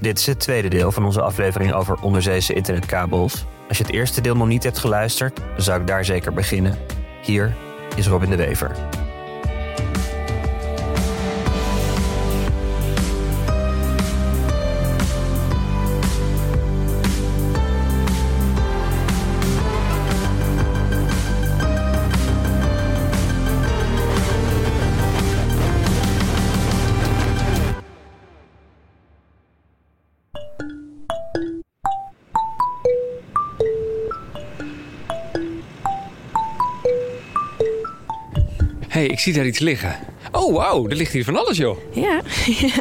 Dit is het tweede deel van onze aflevering over onderzeese internetkabels. Als je het eerste deel nog niet hebt geluisterd, zou ik daar zeker beginnen. Hier is Robin de Wever. Hey, ik zie daar iets liggen. Oh, wauw, er ligt hier van alles, joh. Ja.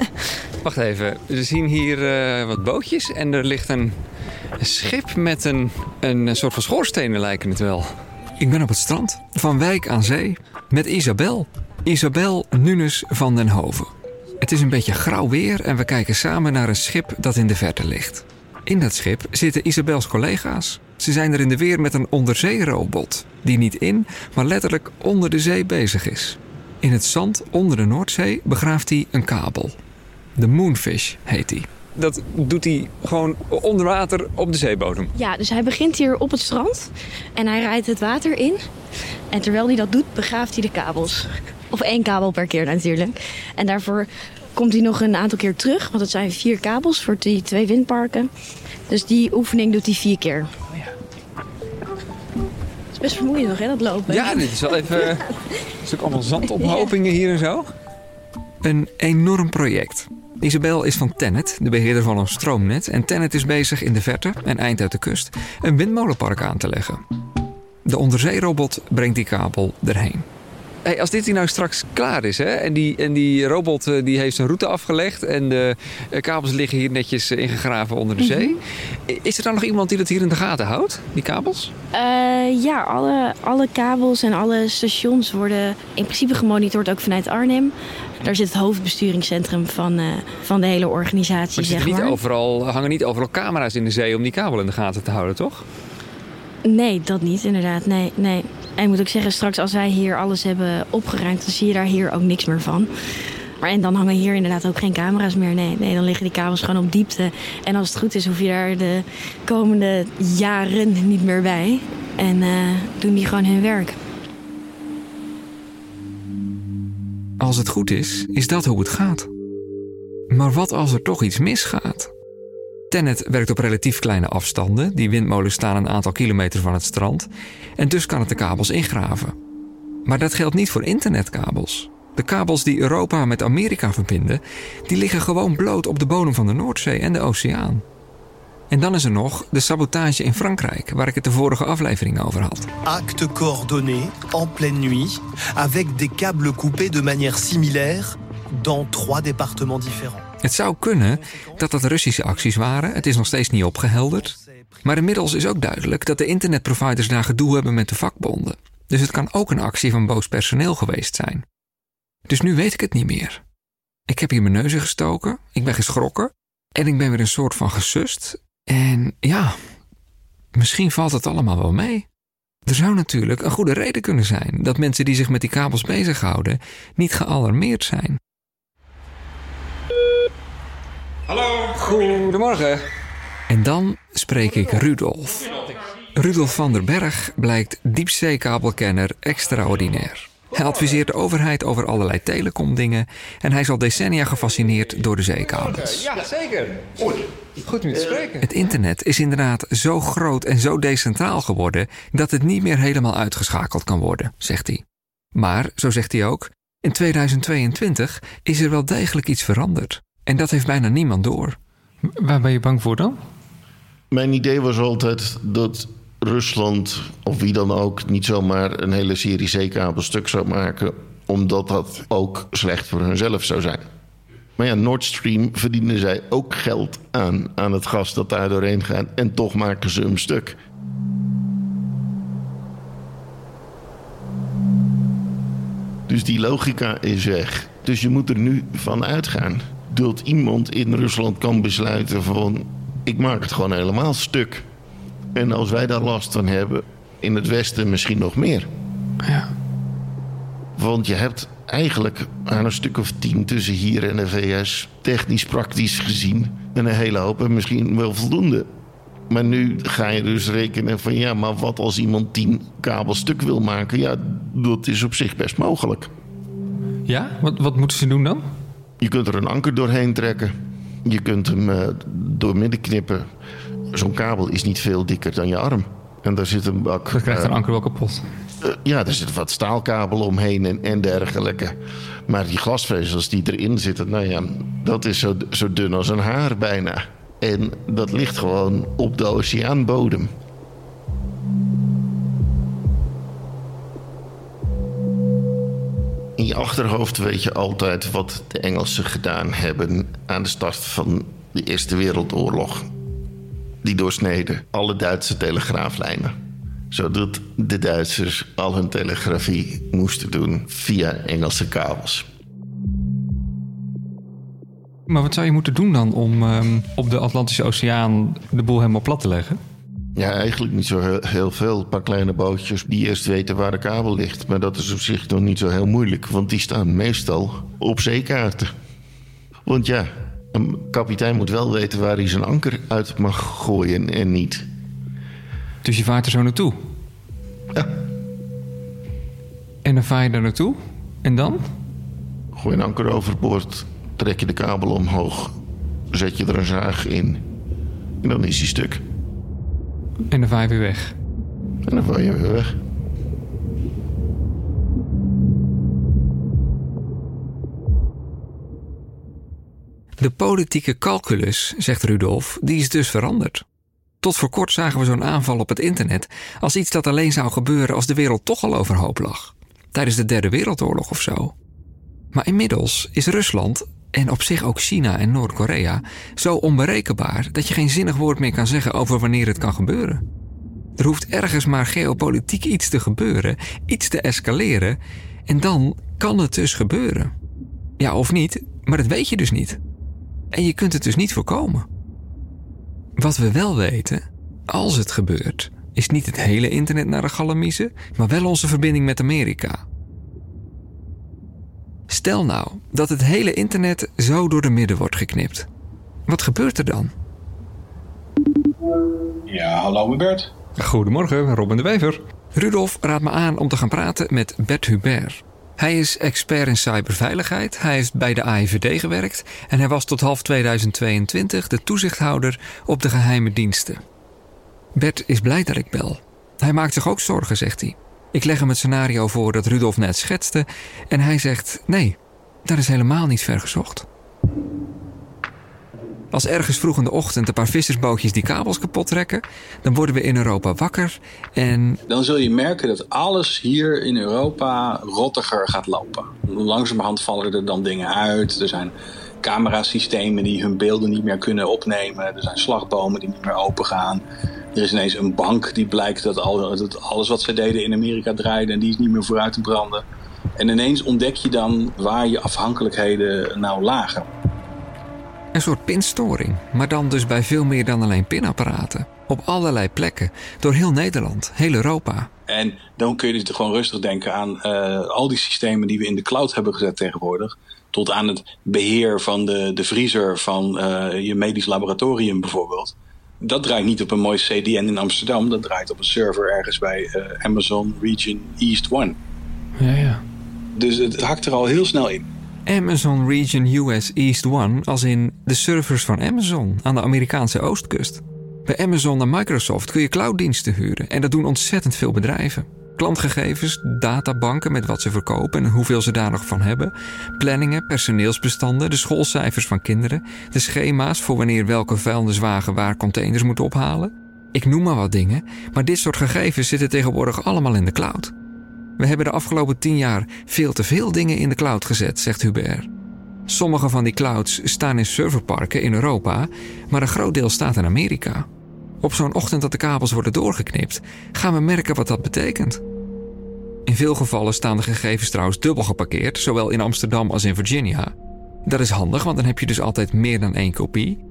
Wacht even, we zien hier eh, wat bootjes en er ligt een, een schip met een, een soort van schoorstenen lijken het wel. Ik ben op het strand van Wijk aan Zee met Isabel. Isabel Nunes van den Hoven. Het is een beetje grauw weer en we kijken samen naar een schip dat in de verte ligt. In dat schip zitten Isabels collega's. Ze zijn er in de weer met een onderzeerobot, die niet in, maar letterlijk onder de zee bezig is. In het zand onder de Noordzee begraaft hij een kabel. De Moonfish heet hij. Dat doet hij gewoon onder water op de zeebodem. ja, dus hij begint hier op het strand en hij rijdt het water in. En terwijl hij dat doet, begraaft hij de kabels. Of één kabel per keer natuurlijk. En daarvoor komt hij nog een aantal keer terug, want het zijn vier kabels voor die twee windparken. Dus die oefening doet hij vier keer. Best vermoeiend nog, hè, dat lopen. Ja, dit is wel even. Het is ook allemaal zandophopingen hier en zo. Een enorm project. Isabel is van Tennet, de beheerder van een stroomnet. En Tennet is bezig in de verte en eind uit de kust een windmolenpark aan te leggen. De onderzeerobot brengt die kabel erheen. Hey, als dit hier nou straks klaar is hè, en, die, en die robot eh, die heeft zijn route afgelegd en de eh, kabels liggen hier netjes eh, ingegraven onder de zee. Is er dan nog iemand die dat hier in de gaten houdt, die kabels? Ja, alle, alle kabels en alle stations worden in principe gemonitord, ook vanuit Arnhem. Daar zit het hoofdbesturingscentrum van, van de hele organisatie, Maar zeg niet maar. overal, hangen niet overal camera's in de zee om die kabel in de gaten te houden, toch? Nee, dat niet inderdaad. Nee, nee. En moet ook zeggen, straks als wij hier alles hebben opgeruimd, dan zie je daar hier ook niks meer van. Maar en dan hangen hier inderdaad ook geen camera's meer. Nee, nee, dan liggen die kabels gewoon op diepte. En als het goed is, hoef je daar de komende jaren niet meer bij. En eh, doen die gewoon hun werk. Als het goed is, is dat hoe het gaat. Maar wat als er toch iets misgaat? Tennet werkt op relatief kleine afstanden. Die windmolens staan een aantal kilometer van het strand. En dus kan het de kabels ingraven. Maar dat geldt niet voor internetkabels. De kabels die Europa met Amerika verbinden, die liggen gewoon bloot op de bodem van de Noordzee en de oceaan. En dan is er nog de sabotage in Frankrijk, waar ik het de vorige aflevering over had. Acte coordonné, en pleine nuit, avec des câbles coupés de manière similaire dans trois départements différents. Het zou kunnen dat dat Russische acties waren. Het is nog steeds niet opgehelderd. Maar inmiddels is ook duidelijk dat de internetproviders daar gedoe hebben met de vakbonden. Dus het kan ook een actie van boos personeel geweest zijn. Dus nu weet ik het niet meer. Ik heb hier mijn neus in gestoken, ik ben geschrokken en ik ben weer een soort van gesust. En ja, misschien valt het allemaal wel mee. Er zou natuurlijk een goede reden kunnen zijn dat mensen die zich met die kabels bezighouden niet gealarmeerd zijn. Hallo. Goedemorgen. En dan spreek ik Rudolf. Rudolf van der Berg blijkt diepzeekabelkenner extraordinair. Hij adviseert de overheid over allerlei telecomdingen en hij is al decennia gefascineerd door de zeekabels. Ja, zeker. Goed. Goed om te spreken. Het internet is inderdaad zo groot en zo decentraal geworden dat het niet meer helemaal uitgeschakeld kan worden, zegt hij. Maar, zo zegt hij ook, in 2022 is er wel degelijk iets veranderd. En dat heeft bijna niemand door. Waar ben je bang voor dan? Mijn idee was altijd dat Rusland, of wie dan ook, niet zomaar een hele serie zeekabels stuk zou maken, omdat dat ook slecht voor hunzelf zou zijn. Maar ja, Nord Stream verdienen zij ook geld aan, aan het gas dat daar doorheen gaat, en toch maken ze hem stuk. Dus die logica is weg. Dus je moet er nu van uitgaan dat iemand in Rusland kan besluiten van... ik maak het gewoon helemaal stuk. En als wij daar last van hebben, in het Westen misschien nog meer. Ja. Want je hebt eigenlijk aan een stuk of tien tussen hier en de VS... technisch praktisch gezien een hele hoop en misschien wel voldoende. Maar nu ga je dus rekenen van ja, maar wat als iemand tien kabels stuk wil maken? Ja, dat is op zich best mogelijk. Ja? Wat, wat moeten ze doen dan? Je kunt er een anker doorheen trekken. Je kunt hem uh, door midden knippen. Zo'n kabel is niet veel dikker dan je arm. En daar zit een bak. Dan krijgt een anker wel kapot. Uh, ja, er zit wat staalkabel omheen en, en dergelijke. Maar die glasvezels die erin zitten, nou ja, dat is zo, zo dun als een haar bijna. En dat ligt gewoon op de oceaanbodem. In je achterhoofd weet je altijd wat de Engelsen gedaan hebben aan de start van de Eerste Wereldoorlog. Die doorsneden alle Duitse telegraaflijnen. Zodat de Duitsers al hun telegrafie moesten doen via Engelse kabels. Maar wat zou je moeten doen dan om um, op de Atlantische Oceaan de boel helemaal plat te leggen? Ja, eigenlijk niet zo heel, veel. Een paar kleine bootjes die eerst weten waar de kabel ligt. Maar dat is op zich nog niet zo heel moeilijk, want die staan meestal op zeekaarten. Want ja, een kapitein moet wel weten waar hij zijn anker uit mag gooien en niet. Dus je vaart er zo naartoe? Ja. En dan vaar je daar naartoe? En dan? Gooi een anker overboord, trek je de kabel omhoog, zet je er een zaag in en dan is hij stuk. En dan vaar je weer weg. En dan vaar je weer weg. De politieke calculus, zegt Rudolf, die is dus veranderd. Tot voor kort zagen we zo'n aanval op het internet als iets dat alleen zou gebeuren als de wereld toch al overhoop lag. Tijdens de Derde Wereldoorlog of zo. Maar inmiddels is Rusland, en op zich ook China en Noord-Korea, zo onberekenbaar dat je geen zinnig woord meer kan zeggen over wanneer het kan gebeuren. Er hoeft ergens maar geopolitiek iets te gebeuren, iets te escaleren, en dan kan het dus gebeuren. Ja, of niet, maar dat weet je dus niet. En je kunt het dus niet voorkomen. Wat we wel weten, als het gebeurt, is niet het hele internet naar de galamiezen, maar wel onze verbinding met Amerika. Stel nou dat het hele internet zo door de midden wordt geknipt. Wat gebeurt er dan? Ja, hallo Hubert. Goedemorgen, Robin de Wever. Rudolf raadt me aan om te gaan praten met Bert Hubert. Hij is expert in cyberveiligheid, hij heeft bij de AIVD gewerkt en hij was tot half 2022 de toezichthouder op de geheime diensten. Bert is blij dat ik bel. Hij maakt zich ook zorgen, zegt hij. Ik leg hem het scenario voor dat Rudolf net schetste en hij zegt: nee, dat is helemaal niet ver gezocht. Als ergens vroeg in de ochtend een paar vissersbootjes die kabels kapot trekken, dan worden we in Europa wakker en. Dan zul je merken dat alles hier in Europa rottiger gaat lopen. Langzamerhand vallen er dan dingen uit. Er zijn camerasystemen die hun beelden niet meer kunnen opnemen. Er zijn slagbomen die niet meer open gaan. Er is ineens een bank die blijkt dat, al, dat alles wat ze deden in Amerika draaide en die is niet meer vooruit te branden. En ineens ontdek je dan waar je afhankelijkheden nou lagen. Een soort pinstoring, maar dan dus bij veel meer dan alleen pinapparaten. Op allerlei plekken, door heel Nederland, heel Europa. En dan kun je dus gewoon rustig denken aan uh, al die systemen die we in de cloud hebben gezet tegenwoordig. Tot aan het beheer van de, de vriezer van uh, je medisch laboratorium bijvoorbeeld. Dat draait niet op een mooi CDN in Amsterdam. Dat draait op een server ergens bij uh, Amazon Region East One. Ja, ja. Dus het hakt er al heel snel in. Amazon Region US East One, als in de servers van Amazon aan de Amerikaanse oostkust. Bij Amazon en Microsoft kun je clouddiensten huren en dat doen ontzettend veel bedrijven. Klantgegevens, databanken met wat ze verkopen en hoeveel ze daar nog van hebben, planningen, personeelsbestanden, de schoolcijfers van kinderen, de schema's voor wanneer welke vuilniswagen waar containers moet ophalen. Ik noem maar wat dingen, maar dit soort gegevens zitten tegenwoordig allemaal in de cloud. We hebben de afgelopen tien jaar veel te veel dingen in de cloud gezet, zegt Hubert. Sommige van die clouds staan in serverparken in Europa, maar een groot deel staat in Amerika. Op zo'n ochtend dat de kabels worden doorgeknipt, gaan we merken wat dat betekent. In veel gevallen staan de gegevens trouwens dubbel geparkeerd, zowel in Amsterdam als in Virginia. Dat is handig, want dan heb je dus altijd meer dan één kopie.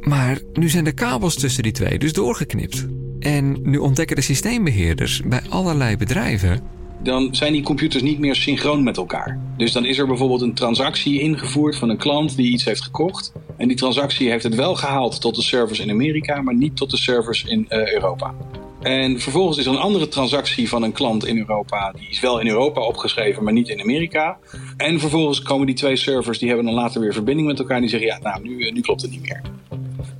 Maar nu zijn de kabels tussen die twee dus doorgeknipt. En nu ontdekken de systeembeheerders bij allerlei bedrijven dan zijn die computers niet meer synchroon met elkaar. Dus dan is er bijvoorbeeld een transactie ingevoerd van een klant die iets heeft gekocht. En die transactie heeft het wel gehaald tot de servers in Amerika, maar niet tot de servers in uh, Europa. En vervolgens is er een andere transactie van een klant in Europa. Die is wel in Europa opgeschreven, maar niet in Amerika. En vervolgens komen die twee servers, die hebben dan later weer verbinding met elkaar. En die zeggen, ja, nou, nu, nu klopt het niet meer.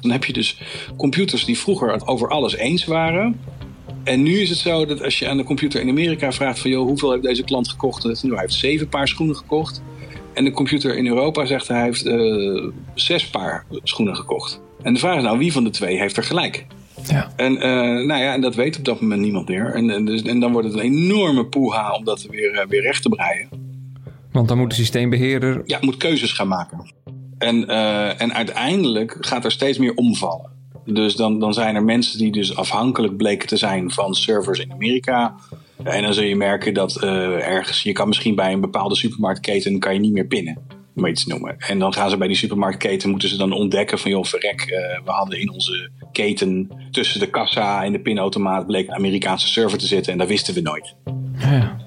Dan heb je dus computers die vroeger over alles eens waren. En nu is het zo dat als je aan de computer in Amerika vraagt van... joh, hoeveel heeft deze klant gekocht? Nou, hij heeft zeven paar schoenen gekocht. En de computer in Europa zegt hij heeft uh, zes paar schoenen gekocht. En de vraag is nou, wie van de twee heeft er gelijk? Ja. En, uh, nou ja, en dat weet op dat moment niemand meer. En, en, dus, en dan wordt het een enorme poeha om dat weer, uh, weer recht te breien. Want dan moet de systeembeheerder... Ja, moet keuzes gaan maken. En, en uiteindelijk gaat er steeds meer omvallen. Dus dan, dan zijn er mensen die dus afhankelijk bleken te zijn van servers in Amerika. En dan zul je merken dat uh, ergens, je kan misschien bij een bepaalde supermarktketen kan je niet meer pinnen. Om iets te noemen. En dan gaan ze bij die supermarktketen, moeten ze dan ontdekken van joh, verrek, uh, we hadden in onze keten tussen de kassa en de pinautomaat bleek een Amerikaanse server te zitten en dat wisten we nooit. Ja.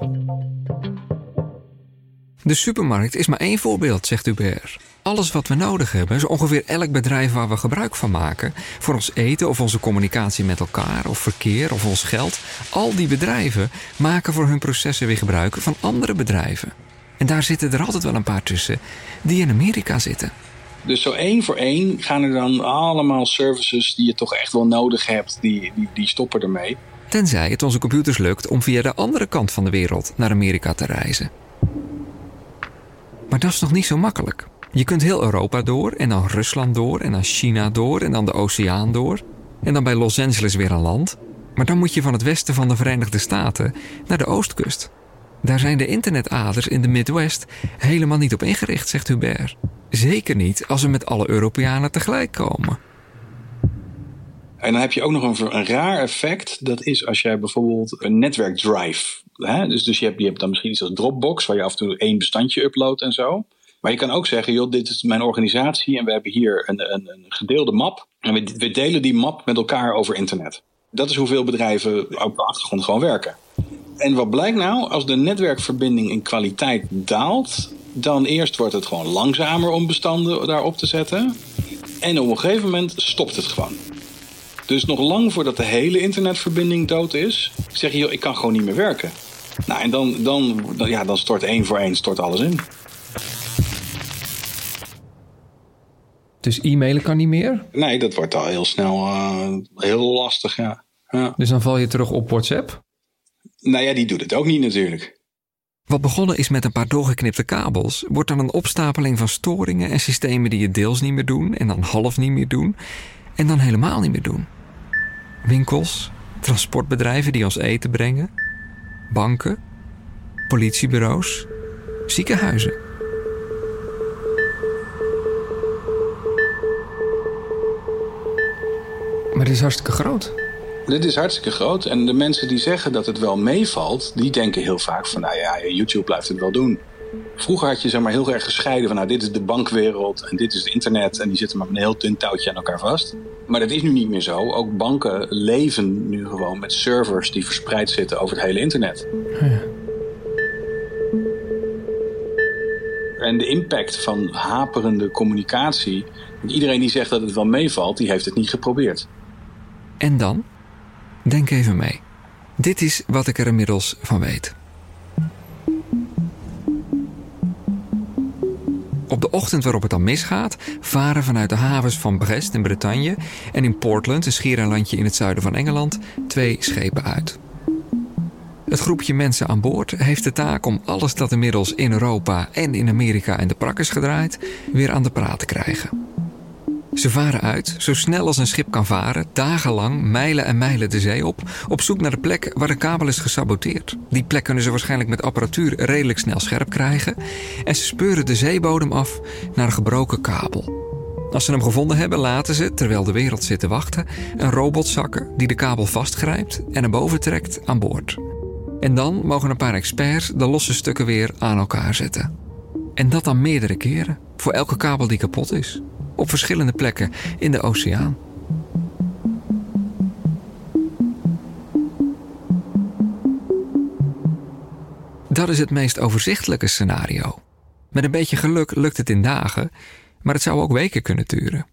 De supermarkt is maar één voorbeeld, zegt Hubert. Alles wat we nodig hebben, zo ongeveer elk bedrijf waar we gebruik van maken, voor ons eten of onze communicatie met elkaar of verkeer of ons geld, al die bedrijven maken voor hun processen weer gebruik van andere bedrijven. En daar zitten er altijd wel een paar tussen die in Amerika zitten. Dus zo één voor één gaan er dan allemaal services die je toch echt wel nodig hebt, die, die, die stoppen ermee. Tenzij het onze computers lukt om via de andere kant van de wereld naar Amerika te reizen. Maar dat is nog niet zo makkelijk. Je kunt heel Europa door en dan Rusland door en dan China door en dan de oceaan door. En dan bij Los Angeles weer een land. Maar dan moet je van het westen van de Verenigde Staten naar de oostkust. Daar zijn de internetaders in de Midwest helemaal niet op ingericht, zegt Hubert. Zeker niet als we met alle Europeanen tegelijk komen. En dan heb je ook nog een, een raar effect. Dat is als jij bijvoorbeeld een netwerkdrive. Dus, dus je, hebt, je hebt dan misschien iets als Dropbox, waar je af en toe één bestandje uploadt en zo. Maar je kan ook zeggen, joh, dit is mijn organisatie en we hebben hier een, een, een gedeelde map. En we, we, delen die map met elkaar over internet. Dat is hoeveel bedrijven op de achtergrond gewoon werken. En wat blijkt nou? Als de netwerkverbinding in kwaliteit daalt, dan eerst wordt het gewoon langzamer om bestanden daarop te zetten. En op een gegeven moment stopt het gewoon. Dus nog lang voordat de hele internetverbinding dood is, zeg je, joh, ik kan gewoon niet meer werken. Nou, en dan, dan, ja, dan stort één voor één stort alles in. Dus e-mailen kan niet meer? Nee, dat wordt al heel snel uh, heel lastig, ja. ja. Dus dan val je terug op WhatsApp? Nou ja, die doet het ook niet natuurlijk. Wat begonnen is met een paar doorgeknipte kabels, wordt dan een opstapeling van storingen en systemen die het deels niet meer doen en dan half niet meer doen en dan helemaal niet meer doen. Winkels, transportbedrijven die ons eten brengen, banken, politiebureaus, ziekenhuizen. Maar dit is hartstikke groot. Dit is hartstikke groot. En de mensen die zeggen dat het wel meevalt, die denken heel vaak van, nou ja, YouTube blijft het wel doen. Vroeger had je zeg maar heel erg gescheiden van, nou dit is de bankwereld en dit is het internet. En die zitten met een heel dun touwtje aan elkaar vast. Maar dat is nu niet meer zo. Ook banken leven nu gewoon met servers die verspreid zitten over het hele internet. Ja. En de impact van haperende communicatie. Iedereen die zegt dat het wel meevalt, die heeft het niet geprobeerd. En dan? Denk even mee. Dit is wat ik er inmiddels van weet. Op de ochtend waarop het dan misgaat, varen vanuit de havens van Brest in Bretagne en in Portland, een schiereilandje in het zuiden van Engeland, twee schepen uit. Het groepje mensen aan boord heeft de taak om alles dat inmiddels in Europa en in Amerika in de prak is gedraaid, weer aan de praat te krijgen. Ze varen uit, zo snel als een schip kan varen, dagenlang, mijlen en mijlen de zee op, op zoek naar de plek waar een kabel is gesaboteerd. Die plek kunnen ze waarschijnlijk met apparatuur redelijk snel scherp krijgen en ze speuren de zeebodem af naar een gebroken kabel. Als ze hem gevonden hebben, laten ze, terwijl de wereld zit te wachten, een robot zakken die de kabel vastgrijpt en naar boven trekt aan boord. En dan mogen een paar experts de losse stukken weer aan elkaar zetten. En dat dan meerdere keren, voor elke kabel die kapot is op verschillende plekken in de oceaan. Dat is het meest overzichtelijke scenario. Met een beetje geluk lukt het in dagen, maar het zou ook weken kunnen duren.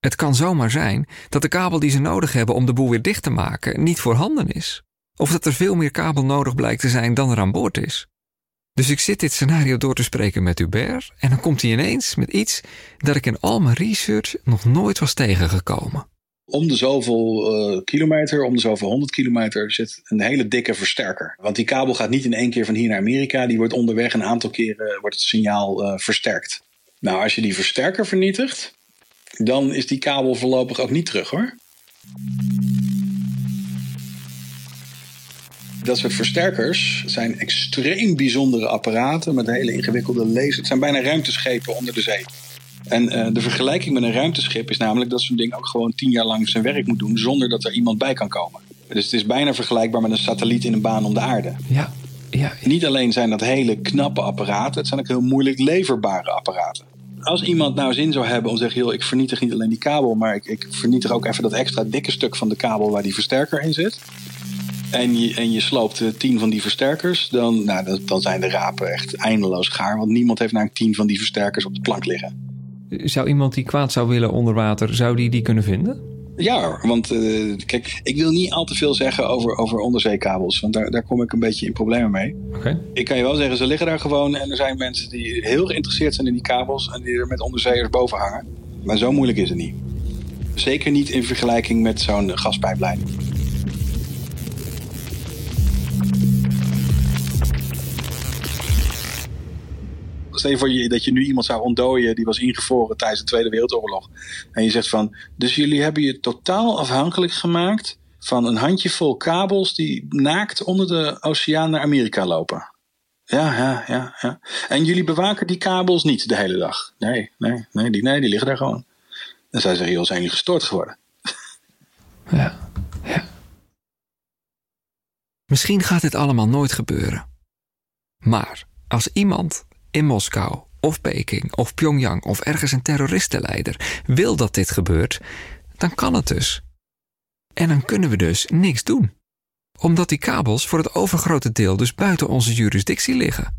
Het kan zomaar zijn dat de kabel die ze nodig hebben om de boel weer dicht te maken niet voorhanden is. Of dat er veel meer kabel nodig blijkt te zijn dan er aan boord is. Dus ik zit dit scenario door te spreken met Hubert en dan komt hij ineens met iets dat ik in al mijn research nog nooit was tegengekomen. Om de zoveel uh, kilometer, om de zoveel honderd kilometer zit een hele dikke versterker. Want die kabel gaat niet in één keer van hier naar Amerika. Die wordt onderweg een aantal keren wordt het signaal uh, versterkt. Nou, als je die versterker vernietigt, dan is die kabel voorlopig ook niet terug hoor. Dat soort versterkers zijn extreem bijzondere apparaten met hele ingewikkelde lasers. Het zijn bijna ruimteschepen onder de zee. En uh, de vergelijking met een ruimteschip is namelijk dat zo'n ding ook gewoon tien jaar lang zijn werk moet doen zonder dat er iemand bij kan komen. Dus het is bijna vergelijkbaar met een satelliet in een baan om de aarde. Ja, ja, ja. Niet alleen zijn dat hele knappe apparaten, het zijn ook heel moeilijk leverbare apparaten. Als iemand nou zin zou hebben om te zeggen: joh, ik vernietig niet alleen die kabel, maar ik, ik vernietig ook even dat extra dikke stuk van de kabel waar die versterker in zit en je, en je sloopt tien van die versterkers, dan, nou, dan zijn de rapen echt eindeloos gaar. Want niemand heeft nou tien van die versterkers op de plank liggen. Zou iemand die kwaad zou willen onder water, zou die die kunnen vinden? Ja, want uh, kijk, ik wil niet al te veel zeggen over, over onderzeekabels. Want daar, daar kom ik een beetje in problemen mee. Okay. Ik kan je wel zeggen, ze liggen daar gewoon. En er zijn mensen die heel geïnteresseerd zijn in die kabels. En die er met onderzeeërs boven hangen. Maar zo moeilijk is het niet. Zeker niet in vergelijking met zo'n gaspijplijn. Stel je voor dat je nu iemand zou ontdooien die was ingevroren tijdens de Tweede Wereldoorlog. En je zegt van, dus jullie hebben je totaal afhankelijk gemaakt van een handjevol kabels die naakt onder de oceaan naar Amerika lopen. Ja, ja, ja, ja. En jullie bewaken die kabels niet de hele dag. Nee, nee, nee, die, nee, die liggen daar gewoon. En zij zeggen, joh, zijn jullie gestoord geworden? Ja, ja. Misschien gaat dit allemaal nooit gebeuren. Maar als iemand in Moskou of Peking of Pyongyang of ergens een terroristenleider wil dat dit gebeurt, dan kan het dus. En dan kunnen we dus niks doen. Omdat die kabels voor het overgrote deel dus buiten onze jurisdictie liggen.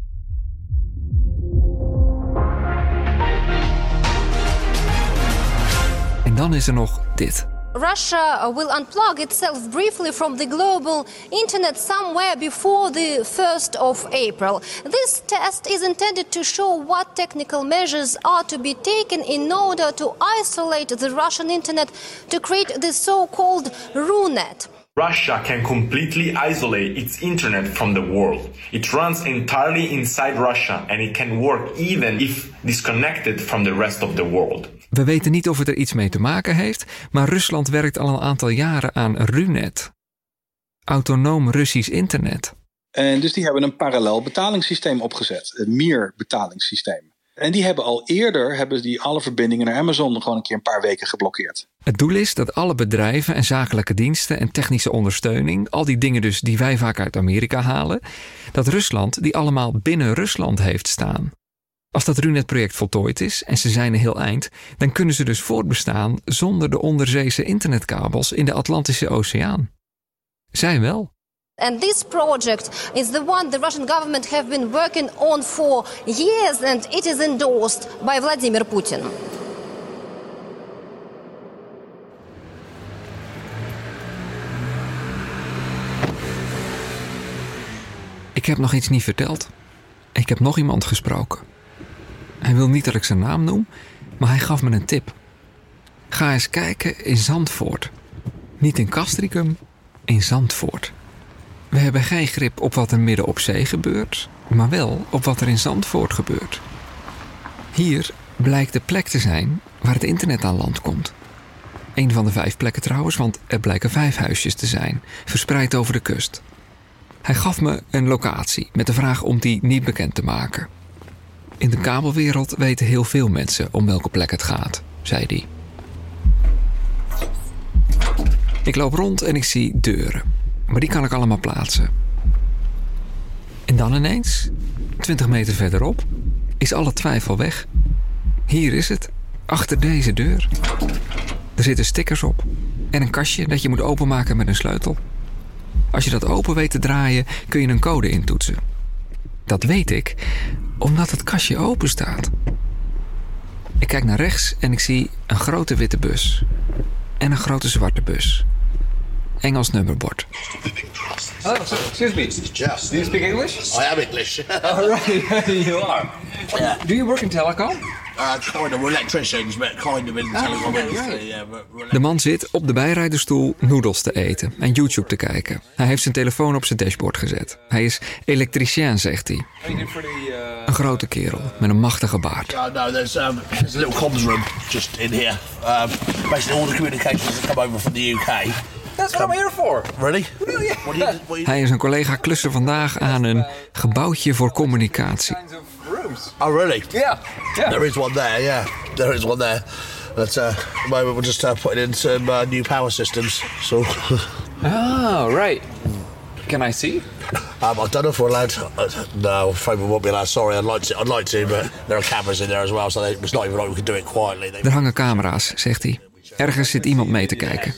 En dan is er nog dit. Russia uh, will unplug itself briefly from the global internet somewhere before the 1st of April. This test is intended to show what technical measures are to be taken in order to isolate the Russian internet to create the so called RUNET. Russia can completely isolate its internet from the world. It runs entirely inside Russia and it can work even if disconnected from the rest of the world. We weten niet of het er iets mee te maken heeft, maar Rusland werkt al een aantal jaren aan RUNET. Autonoom Russisch internet. En dus die hebben een parallel betalingssysteem opgezet, een MIR-betalingssysteem. En die hebben al eerder hebben die alle verbindingen naar Amazon gewoon een keer een paar weken geblokkeerd. Het doel is dat alle bedrijven en zakelijke diensten en technische ondersteuning, al die dingen dus die wij vaak uit Amerika halen, dat Rusland die allemaal binnen Rusland heeft staan. Als dat RUNET-project voltooid is en ze zijn een heel eind, dan kunnen ze dus voortbestaan zonder de onderzeese internetkabels in de Atlantische Oceaan. Zij wel. And this project is the one the Russian government have been working on for years and it is endorsed by Vladimir Putin. Ik heb nog iets niet verteld. Ik heb nog iemand gesproken. Hij wil niet dat ik zijn naam noem, maar hij gaf me een tip. Ga eens kijken in Zandvoort. Niet in Castricum, in Zandvoort. We hebben geen grip op wat er midden op zee gebeurt, maar wel op wat er in Zandvoort gebeurt. Hier blijkt de plek te zijn waar het internet aan land komt. Een van de vijf plekken trouwens, want er blijken vijf huisjes te zijn, verspreid over de kust. Hij gaf me een locatie met de vraag om die niet bekend te maken. In de kabelwereld weten heel veel mensen om welke plek het gaat, zei hij. Ik loop rond en ik zie deuren, maar die kan ik allemaal plaatsen. En dan ineens, 20 meter verderop, is alle twijfel weg. Hier is het, achter deze deur. Er zitten stickers op en een kastje dat je moet openmaken met een sleutel. Als je dat open weet te draaien, kun je een code intoetsen. Dat weet ik, omdat het kastje open staat. Ik kijk naar rechts en ik zie een grote witte bus. En een grote zwarte bus. Engels nummerbord. Oh, excuse me. Do you speak English? I am English. All right, you are. Yeah. Do you work in telecom? Uh, kind of we're electricians, but kind of in the telecom industry. Yeah, but De man zit op de bijrijderstoel noedels te eten en YouTube te kijken. Hij heeft zijn telefoon op zijn dashboard gezet. Hij is elektricien, zegt hij. Een grote kerel met een machtige baard. Uh, no, there's um, there's a little comms room just in here. Um, basically, all the communications that come over from the UK. That's what I'm here for. Really? Hij en zijn collega klussen vandaag aan een gebouwtje voor communicatie. oh, really? Yeah, There is one there. Yeah, there is one there. But uh, at the moment, we're just uh, putting in some uh, new power systems. So. Oh, right. Can I see? Um, I don't know if we're allowed. Uh, no, I'm afraid we won't be allowed. Sorry, I'd like to. I'd like to, but there are cameras in there as well, so they, it's not even like we can do it quietly. They, Er hangen camera's, zegt hij. Ergens zit iemand mee te kijken.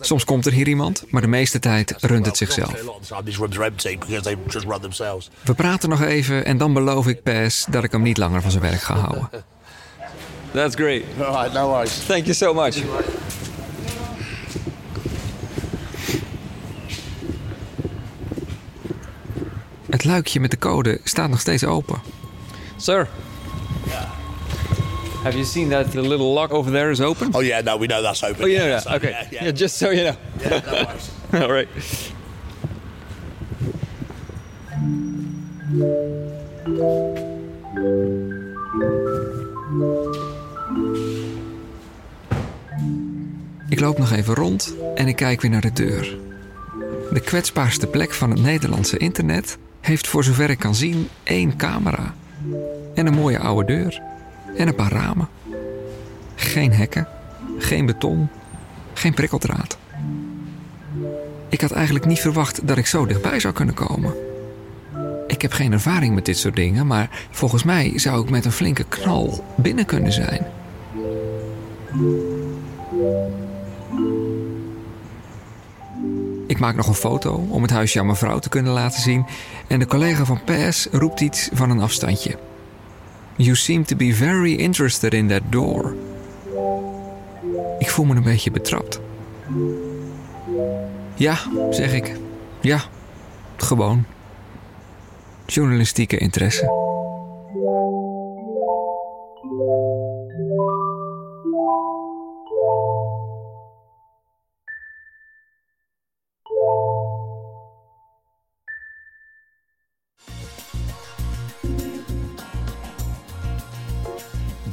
Soms komt er hier iemand, maar de meeste tijd runt het zichzelf. We praten nog even en dan beloof ik Pes dat ik hem niet langer van zijn werk ga houden. That's great. All right, no worries. Thank you so much. Het luikje met de code staat nog steeds open. Sir. Have you seen that the little lock over there is open? Oh yeah, no, we know that's open. Oh, you know that. So, Okay. Yeah, yeah. Yeah, just so you know. Yeah, no worries. All right. Ik loop nog even rond en ik kijk weer naar de deur. De kwetsbaarste plek van het Nederlandse internet heeft voor zover ik kan zien één camera. En een mooie oude deur. En een paar ramen. Geen hekken, geen beton, geen prikkeldraad. Ik had eigenlijk niet verwacht dat ik zo dichtbij zou kunnen komen. Ik heb geen ervaring met dit soort dingen, maar volgens mij zou ik met een flinke knal binnen kunnen zijn. Ik maak nog een foto om het huisje aan mijn vrouw te kunnen laten zien en de collega van PS roept iets van een afstandje. You seem to be very interested in that door. Ik voel me een beetje betrapt. Ja, zeg ik. Ja, gewoon. Journalistieke interesse.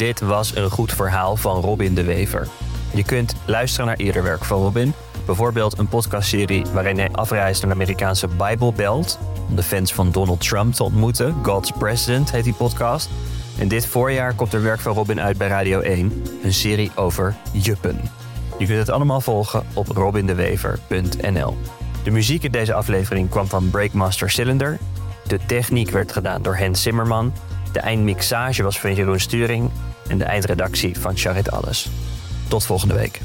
Dit was een goed verhaal van Robin de Wever. Je kunt luisteren naar eerder werk van Robin. Bijvoorbeeld een podcastserie waarin hij afreist naar de Amerikaanse Bible Belt... om de fans van Donald Trump te ontmoeten. God's President heet die podcast. En dit voorjaar komt er werk van Robin uit bij Radio 1. Een serie over juppen. Je kunt het allemaal volgen op robindewever.nl. De muziek in deze aflevering kwam van Breakmaster Cylinder. De techniek werd gedaan door Hans Zimmerman. De eindmixage was van Jeroen Sturing. En de eindredactie van Charit Alles. Tot volgende week.